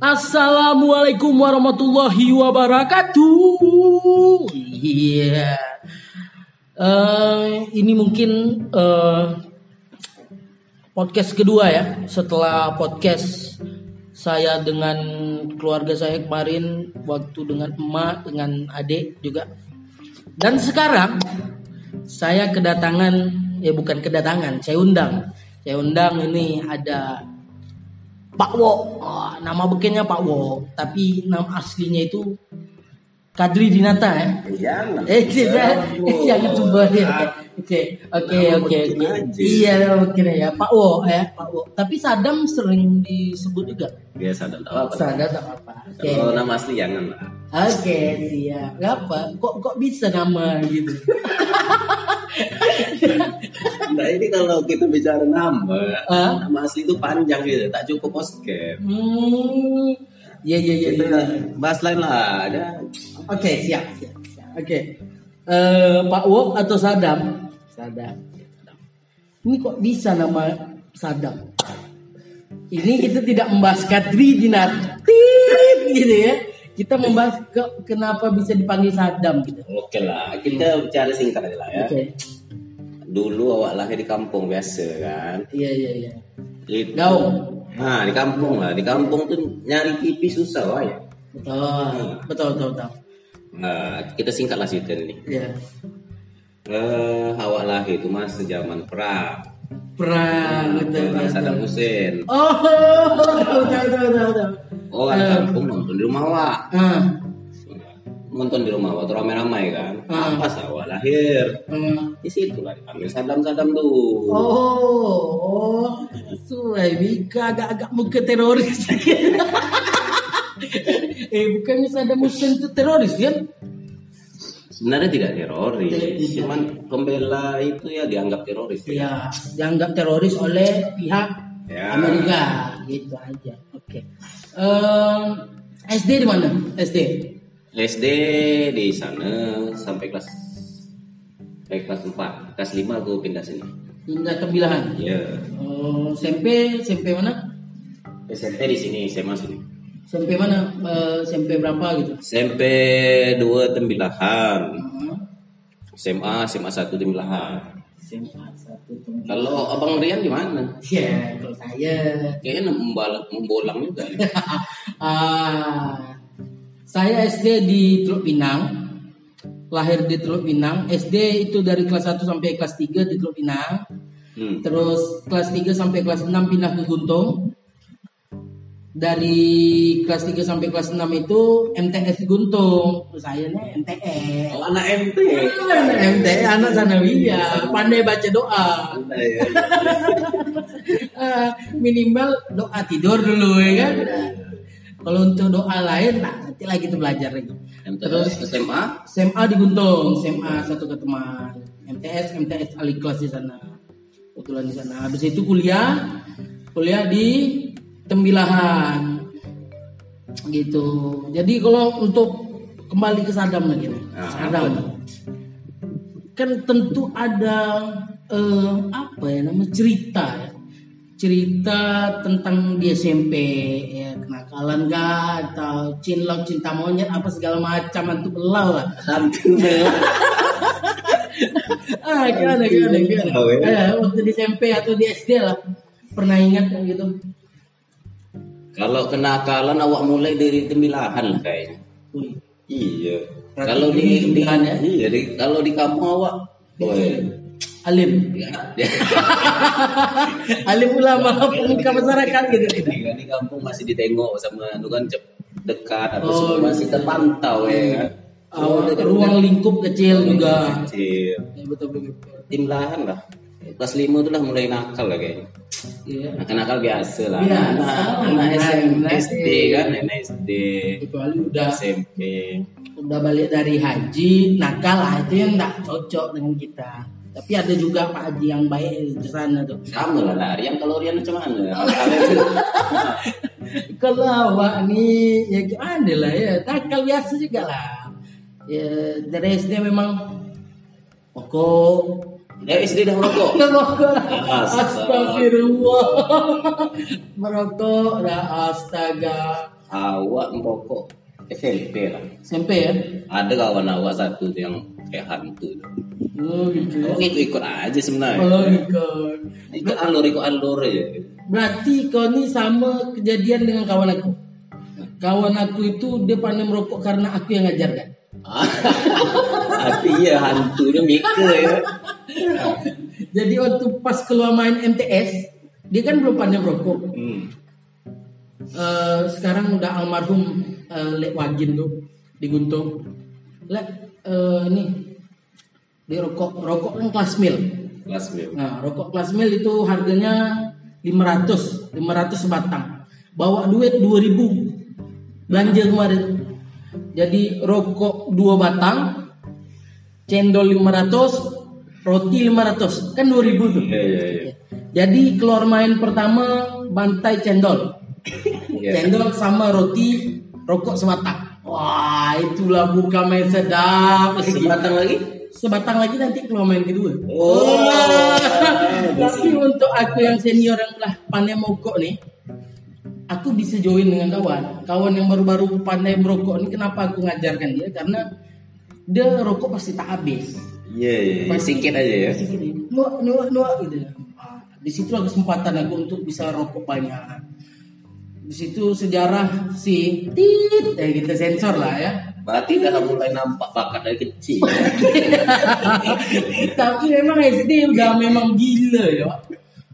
Assalamualaikum warahmatullahi wabarakatuh. Iya. Eh, ini mungkin eh, podcast kedua ya setelah podcast saya dengan keluarga saya kemarin waktu dengan emak dengan adik juga. Dan sekarang saya kedatangan ya bukan kedatangan, saya undang. Saya undang ini ada Pak Wo. Oh, nama bekennya Pak Wo, tapi nama aslinya itu Kadri Dinata ya. Jangan. Eh, kita jangan coba ya. Oke, oke, oke, oke. Iya, oke ya, Pak Wo ya, Pak Wo. Tapi Sadam sering disebut juga. Biasa dan tak apa. Sadam tak apa. Oke. Kalau nama asli jangan lah. Oke, siap. Gak apa? Kok kok bisa nama gitu? Nah ini kalau kita bicara nama, Ah? nama asli itu panjang gitu, tak cukup posket. Hmm. Iya, iya, iya. Kita iya. bahas lain lah. Ada Oke, siap, siap, siap. Oke. Eh, Pak Wo atau Sadam? Sadam. Ini kok bisa nama Sadam? Ini kita tidak membahas Kadri Dinat, Tit, gitu ya. Kita membahas ke, kenapa bisa dipanggil Sadam gitu. Oke lah, kita bicara singkat aja lah ya. Oke. Dulu awak lahir di kampung biasa kan. Iya, iya, iya. Itu, Gaung. Nah di kampung lah, di kampung tuh nyari TV susah wah ya. Betul. Betul, betul, betul. Nah, kita singkat lah cerita ini. Iya. Eh, awak lahir itu masih zaman perang. Perang, betul, betul. Saddam Hussein. Oh, tahu, tahu, tahu. Orang kampung nonton di rumah awak. Ah, nonton di rumah waktu ramai-ramai kan Hmm. pas awal lahir ah. di situ lah dipanggil Sadam Sadam tuh Oh, oh, Suai Bika agak-agak muka teroris. eh bukannya Saddam Hussein itu teroris kan? sebenarnya tidak teroris Tidak. cuman pembela itu ya dianggap teroris ya Ya, dianggap teroris oleh pihak Ya. Amerika, gitu aja. Oke. Em, SD di mana? SD. SD di sana sampai kelas sampai kelas 4 kelas 5 aku pindah sini Hingga Tembilahan. ya Oh, SMP, SMP mana? SMP di sini SMA sini SMP mana? Eh, SMP berapa gitu? SMP 2 Tembilahan Hmm, SMA SMA 1 Tembilahan SMA satu Tembilahan. kalau abang Rian di mana Ya, kalau saya kayaknya membalat membolang juga ya. Ah, saya SD di Teluk Pinang. Lahir di Teluk Pinang. SD itu dari kelas 1 sampai kelas 3 di Teluk Pinang. hmm. Terus kelas 3 sampai kelas 6 pindah ke Guntung. Dari kelas 3 sampai kelas 6 itu MTS Guntung. Saya nih MTS. Oh, anak MT. MTS anak sanawiyah, pandai baca doa. Iya, iya. Eh, minimal doa tidur dulu ya kan. Kalau untuk doa lain, nah nanti lagi kita belajar lagi. Terus SMA SMA di Guntung, SMA satu ke teman, MTS, MTS ahli kelas di sana, kebetulan di sana. Habis itu kuliah, kuliah di Tembilahan, gitu. Jadi kalau untuk kembali ke Sadam lagi nih, Ah, Sadam, kan tentu ada eh, apa ya nama cerita ya. Cerita tentang di SMP ya kenakalan kah atau cinlok cinta monyet apa segala macam antu belau lah hantu ah gimana gimana gimana Oh, ya. Eh, waktu di SMP atau di SD lah pernah ingat kan gitu Kalau kenakalan awak mulai dari tembilahan lah kayaknya. Wih, Iya. Kalau di, di tembilahan ya? iya di, kalau di kampung awak Woy. Alim alim ulama pemuka masyarakat gitu di, di kampung masih ditengok sama itu kan dekat atau Oh, semua masih terpantau ya kan. Oh, ruang lingkup kecil juga Kecil. ya, betul betul Timlahan lah. Kelas 5 itu lah mulai nakal lah kayaknya. Iya. Nakal-nakal biasa lah. Biasa. Anak, anak SD kan, anak SD, kecuali udah SMP. udah balik dari haji nakal lah itu yang nggak cocok dengan kita tapi ada juga pak haji yang baik di sana tuh. Sama lah lah, Rian kalau Rian macam mana? Kalau awak nih ya gimana lah ya. Nakal biasa juga lah. Ya dari SD memang pokok Eh SD dah merokok. merokok. Astaga. astagfirullah. Merokok dah astaga. Awak merokok SMP lah. SMP ya Ada kawan awak satu yang kayak hantu. tuh. oh gitu ya Awak ikut-ikut aja sebenarnya. oh ikut Ikut alur, ikut alur aja. berarti kau ini sama kejadian dengan kawan aku kawan aku itu dia pandai merokok karena aku yang ngajarkan Tapi iya hantunya mikir ya. jadi waktu pas keluar main MTS dia kan belum pandai merokok Hmm. Eh, sekarang udah almarhum eh, Lek Wagin tuh di Guntung. Lek eh, ini di rokok rokok kan kelas mil. Kelas mil. Nah, rokok kelas mil itu harganya 500, 500 sebatang. Bawa duit 2000. Belanja kemarin. Jadi rokok 2 batang, cendol 500, roti 500. Kan 2000 tuh. Iya iya iya. Jadi keluar main pertama bantai cendol. Iya. Cendol sama roti, rokok sebatang. Wah, itulah buka main sedap. Sebatang lagi? Sebatang lagi nanti keluar main kedua. Oh. Tapi untuk aku yang senior yang telah pandai merokok nih, aku bisa join dengan kawan. Kawan yang baru-baru pandai merokok ini kenapa aku ngajarkan dia? Karena dia rokok pasti tak habis. Iya iya. iya. Sikit aja ya. Nuak, nuak, nuak gitu. Di situ kesempatan aku untuk bisa rokok banyak. Di situ sejarah si tit, eh kita sensor lah ya. Berarti udah mulai nampak bakat dari kecil. Tapi memang SD udah memang gila ya.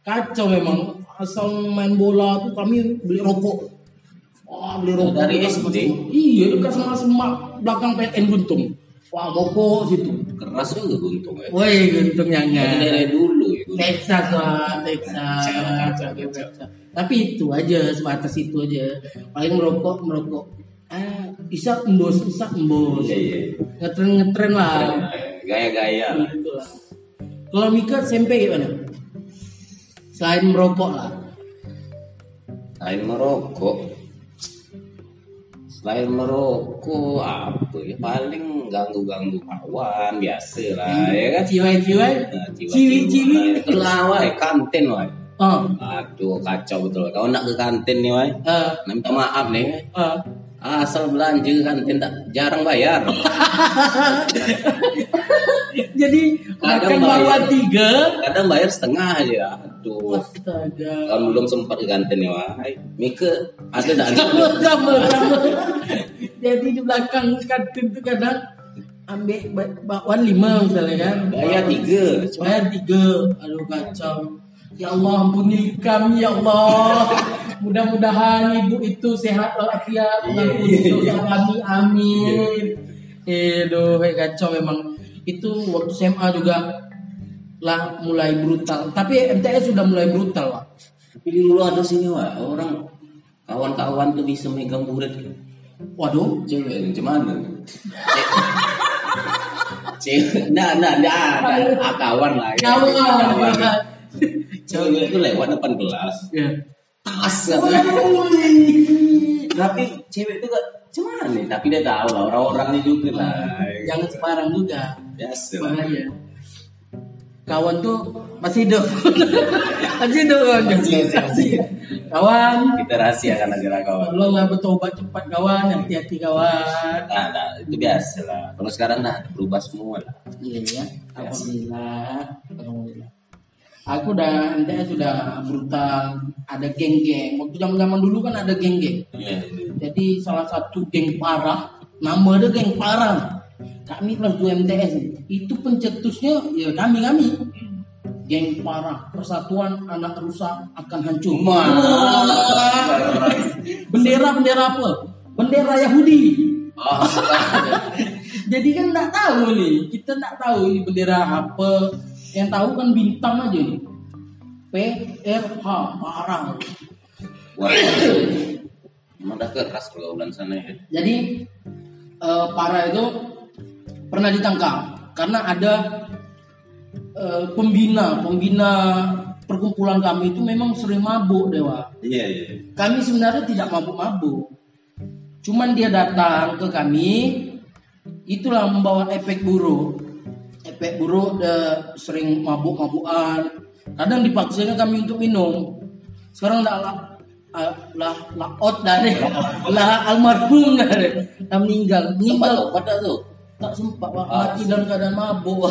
Kacau memang. Asal main bola tuh kami beli rokok. Wah beli rokok Dari SD? Iya dekat sama semak belakang PTN Guntung. Wah rokok situ. Keras juga buntung ya. Woi Guntung Jadi nyanyi. dari dulu ya. Texas lah, Texas. Tapi itu aja, sebatas itu aja. Paling merokok, merokok. Ah, isap embos, isap embos. Iya iya. Ngetren ngetren lah. Gaya-gaya. Gitu lah. Kalau Mika SMP gimana? Selain merokok lah. Selain merokok, selain merokok apa ya paling ganggu-ganggu kawan biasa lah ya kan. Ciwai-ciwai. Nah, Ciwi-ciwi. Itulah wai kantin wai. Oh. Aduh kacau betul. Kau nak ke kantin nih wai. eh, Nak minta maaf nih. eh. Asal belanja kantin tak jarang bayar. Jadi Kadang makan bayar. tiga. Kadang bayar setengah aja. Aduh. Astaga. Kan belum sempat ke kantin nih wai. Mika ada sama sama sama jadi di belakang kantin tuh kadang ambil ba- bakwan lima misalnya kan Bayar tiga. bayar tiga aduh kacau ya Allah ampuni kami ya Allah mudah-mudahan ibu itu sehat walafiat mengampuni Iya. dosa kami amin Aduh, kayak kacau memang itu waktu SMA juga lah mulai brutal tapi MTS sudah mulai brutal Wak. Tapi dulu ada sini wah orang kawan-kawan tuh bisa megang buret. waduh Cewek mana? Cewek, nah, nah, nah, nah, ah, kawan lah. ya. kawan Cewek itu lewat depan kelas, ya tas. Tapi cewek itu gak cuman nih, tapi dia tahu lah orang-orangnya juga lah. jangan sembarang juga Biasa bahaya kawan tuh masih hidup. Masih hidup kawan. Kawan. Kita rahasiakan aja kawan. tolonglah bertobat cepat kawan. Hati-hati kawan. Nah, nah, itu biasa lah. Kalau sekarang nah berubah semua lah. iya ya alhamdulillah. Alhamdulillah. Aku udah MTS sudah brutal. Ada geng-geng. Waktu zaman zaman dulu kan ada geng-geng. Iya. jadi salah satu geng parah nama dia geng parah kami kelas 2 MTS itu pencetusnya ya kami kami. Geng parah persatuan anak rusak akan hancur. Bendera bendera apa? Bendera Yahudi. Oh, jadi kan nggak tahu nih kita nggak tahu ini bendera apa. Yang tahu kan bintang aja nih P R H parah. Wah. Emang keras pergaulan sana ya. Jadi eh, para itu pernah ditangkap karena ada eh, pembina pembina perkumpulan kami itu memang sering mabuk dewa. Iya, iya. Kami sebenarnya tidak mabuk-mabuk, cuman dia datang ke kami itulah membawa efek buruk. Efek buruk dia sering mabuk-mabukan. Kadang dipaksakan kami untuk minum. Sekarang lah. ah, lah lah out dari lah almarhum dari meninggal meninggal dah tuh. Tak sempat Pak. Ah. mati dalam keadaan mabuk.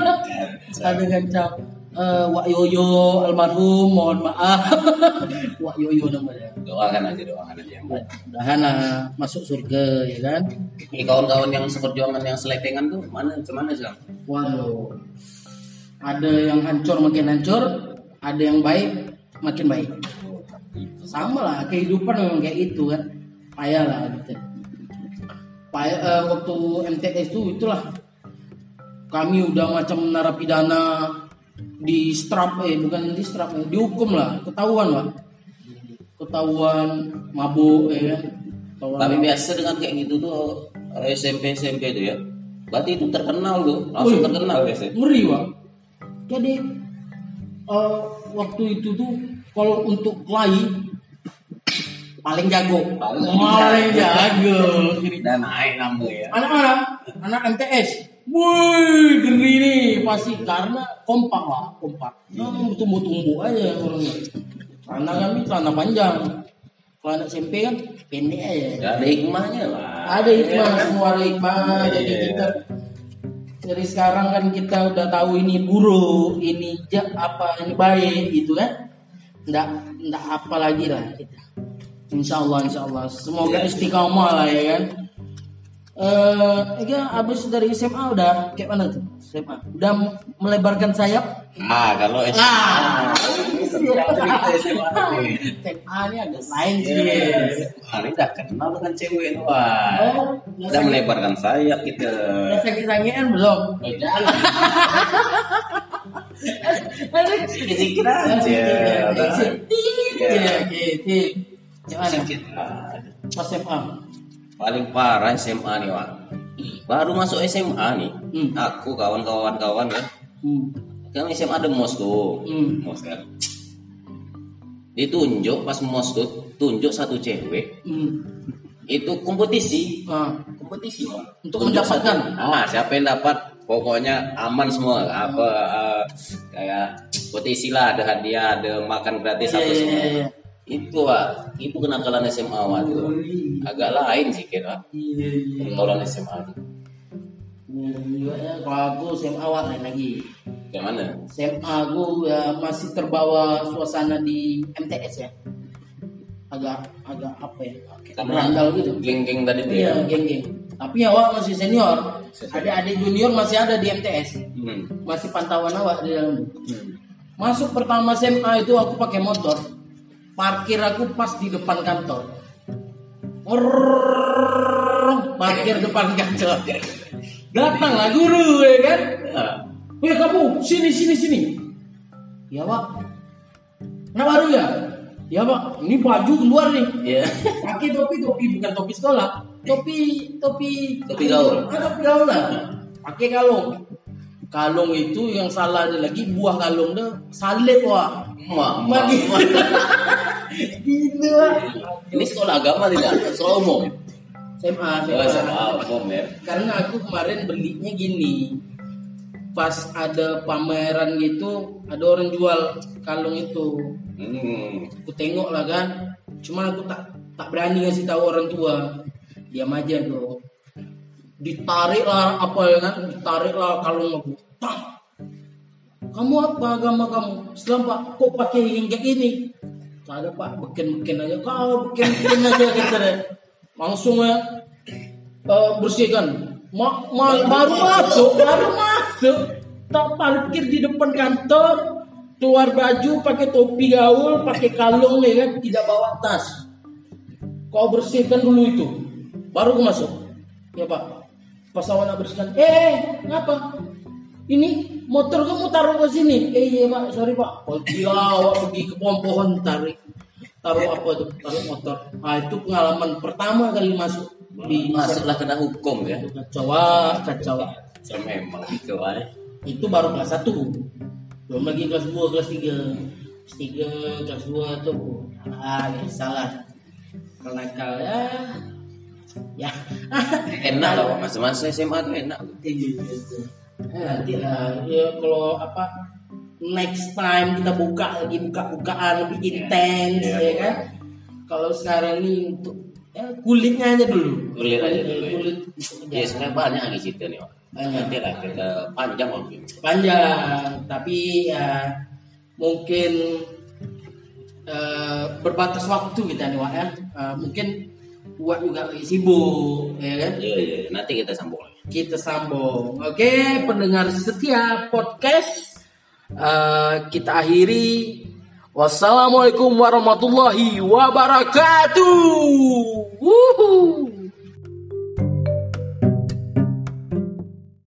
Ada gancang eh, Wak Yoyo almarhum mohon maaf. Wak Yoyo namanya. Doakan aja, doakan aja yang baik. mudahan lah masuk surga ya kan? Ini kawan-kawan yang seperjuangan yang selepengan tuh mana cuman sih? waduh. Ada yang hancur makin hancur. Ada yang baik makin baik. Sama lah kehidupan memang kayak itu kan. Payah lah gitu payah eh, waktu MTS itu itulah kami udah macam narapidana di strap eh bukan di strap eh, dihukum lah ketahuan lah ketahuan mabuk ya kan Ketahuan Tapi biasa dengan kayak gitu tuh eh, SMP SMP itu ya. Berarti itu terkenal tuh, langsung Wih. terkenal biasa. ngeri pak jadi eh, waktu itu tuh kalau untuk kelahi paling jago Paling paling jago Dan naik nambah ya. anak-anak anak MTS Wih, geri nih pasti karena kompak lah, kompak. Nah, tumbuh-tumbuh aja orangnya. Celana kami celana panjang. Kalau anak SMP kan pendek aja. Ya, ada hikmahnya lah. Ada hikmah, Ya semua ada hikmah. Jadi Iya. kita dari sekarang kan kita udah tahu ini buruk, ini ja, apa ini baik gitu kan. Nggak, nggak apa lagi lah kita. Insya Allah, insya Allah. Semoga Iya. istiqomah lah ya kan. Eh, Ega abis dari SMA udah kayak mana tuh? SMA udah melebarkan sayap? Ah, kalau SMA. Ah, cerita SMA ini agak lain sih. Iya. Ini udah kenal dengan cewek tuh. Oh, Udah melebarkan sayap kita. udah sakit-sakitan belum? Eh, jangan. Sikit-sikit aja. Iya, gitu. Pas SMA. Paling parah SMA nih, Wak. Baru masuk SMA nih. Hmm. Aku kawan-kawan kawan ya. Hmm. Kan SMA ada mos tuh. Hmm. Mos kan. Ditunjuk pas mos tuh, tunjuk satu cewek Hmm. itu kompetisi Ah, kompetisi Wak. Untuk Tunjuk mendapatkan? satu. ah siapa yang dapat pokoknya aman semua apa eh, kayak kompetisi lah ada hadiah ada makan gratis Iya, apa iya, semua iya, iya. Itu Wak. itu kenakalan SMA Wak, itu agak lain sih kira pergaulan SMA itu Iya, ya, kalau aku SMA awal lain lagi. kayak mana SMA aku ya masih terbawa suasana di MTS ya. Agak agak apa ya? Berandal gitu. geng-geng tadi tuh Iya, ya geng-geng. Tapi awak masih senior. Adik-adik junior masih ada di MTS. hmm. Masih pantauan awak di dalam. Hmm. Masuk pertama SMA itu aku pakai motor. Parkir aku pas di depan kantor. Orrrr, parkir depan kantor. Datanglah guru ya kan. Weh kamu sini sini sini. Ya pak. Nah baru ya. Ya pak. Ini baju keluar nih. Iya. Pakai topi topi bukan topi sekolah. Topi topi Topi gaul. Ah, topi gaul lah. Pakai kalung. Kalung itu yang salah ada lagi buah kalung dah salib wah. Mak, mak. Gitu. Ini sekolah agama tidak? Sekolah umum? SMA, SMA. sekolah umum ya. Karena aku kemarin belinya gini. Pas ada pameran gitu, ada orang jual kalung itu. Hmm. Aku tengok lah kan. Cuma aku tak tak berani ngasih tahu orang tua. Diam aja tuh. Ditarik lah apa ya kan? Ditarik lah kalung aku. Kamu apa agama kamu? Islam pak. Kok pakai kayak gini? Tak ada pak. Beken-beken aja. Kau beken-beken aja gitu deh. Langsung ya eh, bersihkan. Ma ma baru masuk, baru masuk. Tak parkir di depan kantor. Keluar baju, pakai topi gaul, pakai kalung ya kan, tidak bawa tas. Kau bersihkan dulu itu. Baru aku masuk. Ya pak. Pas awal nak bersihkan. Eh, ngapa? Ini motor kamu taruh ke sini. Eh iya pak, sorry pak. Oh gila, awak pergi ke pohon pohon tarik. Taruh apa tuh? Taruh motor. Ah itu pengalaman pertama kali masuk di Masuklah kena hukum ya. kacau kacau. So, memang itu ya. Itu baru kelas 1 Belum lagi kelas 2, kelas 3 Kelas 3, kelas 2 tuh Ah, salah Kalau ya Ya Enak Pak. masa-masa SMA tuh enak. Iya, gitu. Nanti lah ya, kalau apa next time kita buka lagi buka-bukaan lebih intens Iya. ya kan. Kalau sekarang ini untuk ya, kulitnya aja dulu. Kulit aja dulu ya. Kulit Ya sebenarnya banyak di situ nih. Nanti lah kita panjang ini. panjang tapi ya mungkin eh, berbatas waktu kita nih Wak ya Eh, mungkin Wak juga sibuk ya kan Iya iya nanti kita sambung lagi. Kita sambung. Oke pendengar setia podcast eh, kita akhiri. Wassalamualaikum warahmatullahi wabarakatuh. Wuhu.